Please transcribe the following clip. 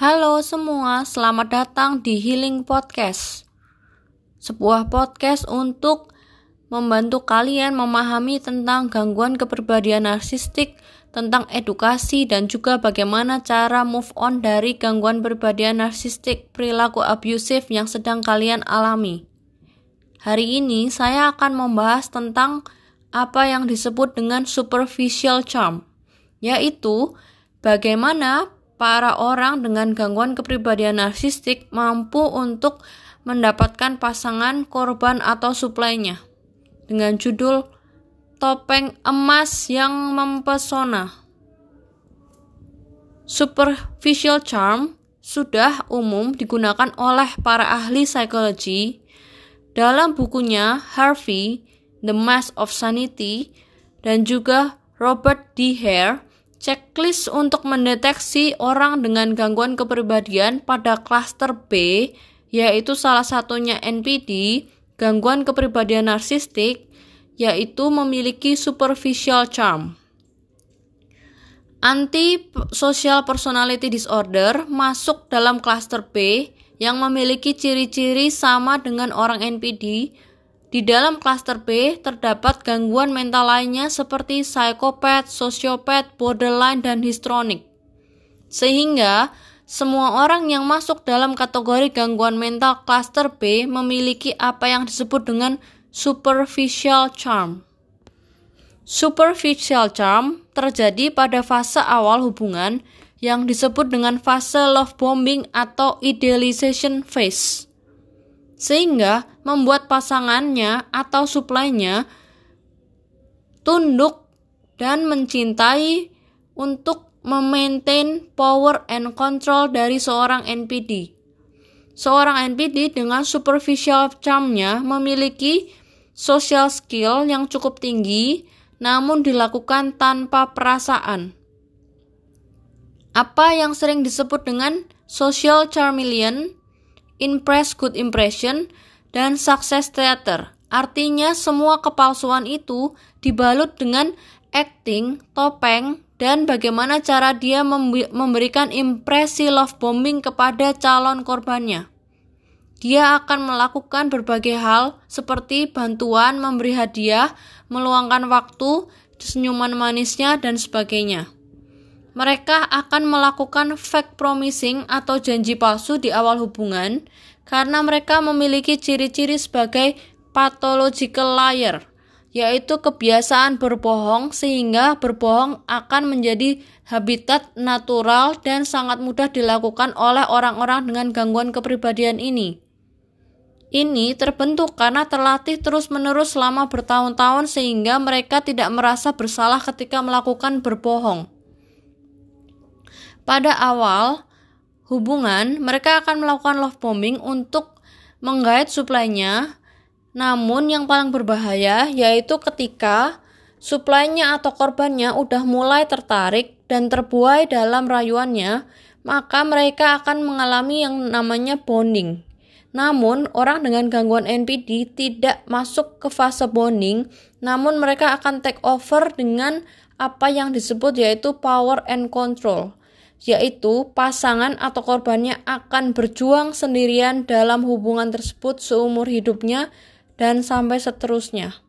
Halo semua, selamat datang di Healing Podcast. Sebuah podcast untuk membantu kalian memahami tentang gangguan kepribadian narsistik, tentang edukasi dan juga bagaimana cara move on dari gangguan kepribadian narsistik perilaku abusif yang sedang kalian alami. Hari ini saya akan membahas tentang apa yang disebut dengan superficial charm, yaitu bagaimana para orang dengan gangguan kepribadian narsistik mampu untuk mendapatkan pasangan korban atau suplainya dengan judul Topeng Emas yang Mempesona. Superficial charm sudah umum digunakan oleh para ahli psikologi dalam bukunya Harvey, The Mask of Sanity, dan juga Robert D. Hare Checklist untuk mendeteksi orang dengan gangguan kepribadian pada klaster B, yaitu salah satunya NPD, gangguan kepribadian narsistik, yaitu memiliki superficial charm. Anti-social personality disorder masuk dalam klaster B yang memiliki ciri-ciri sama dengan orang NPD, di dalam klaster B terdapat gangguan mental lainnya seperti psikopat, sosiopat, borderline, dan histronic. Sehingga semua orang yang masuk dalam kategori gangguan mental klaster B memiliki apa yang disebut dengan superficial charm. Superficial charm terjadi pada fase awal hubungan yang disebut dengan fase love bombing atau idealization phase sehingga membuat pasangannya atau suplainya tunduk dan mencintai untuk memaintain power and control dari seorang NPD. Seorang NPD dengan superficial charmnya memiliki social skill yang cukup tinggi namun dilakukan tanpa perasaan. Apa yang sering disebut dengan social charmeleon impress good impression, dan success theater. Artinya semua kepalsuan itu dibalut dengan acting, topeng, dan bagaimana cara dia memberikan impresi love bombing kepada calon korbannya. Dia akan melakukan berbagai hal seperti bantuan, memberi hadiah, meluangkan waktu, senyuman manisnya, dan sebagainya mereka akan melakukan fake promising atau janji palsu di awal hubungan karena mereka memiliki ciri-ciri sebagai pathological liar, yaitu kebiasaan berbohong sehingga berbohong akan menjadi habitat natural dan sangat mudah dilakukan oleh orang-orang dengan gangguan kepribadian ini. Ini terbentuk karena terlatih terus-menerus selama bertahun-tahun sehingga mereka tidak merasa bersalah ketika melakukan berbohong. Pada awal hubungan, mereka akan melakukan love bombing untuk menggait suplainya. Namun yang paling berbahaya yaitu ketika suplainya atau korbannya udah mulai tertarik dan terbuai dalam rayuannya, maka mereka akan mengalami yang namanya bonding. Namun, orang dengan gangguan NPD tidak masuk ke fase bonding, namun mereka akan take over dengan apa yang disebut yaitu power and control yaitu pasangan atau korbannya akan berjuang sendirian dalam hubungan tersebut seumur hidupnya dan sampai seterusnya.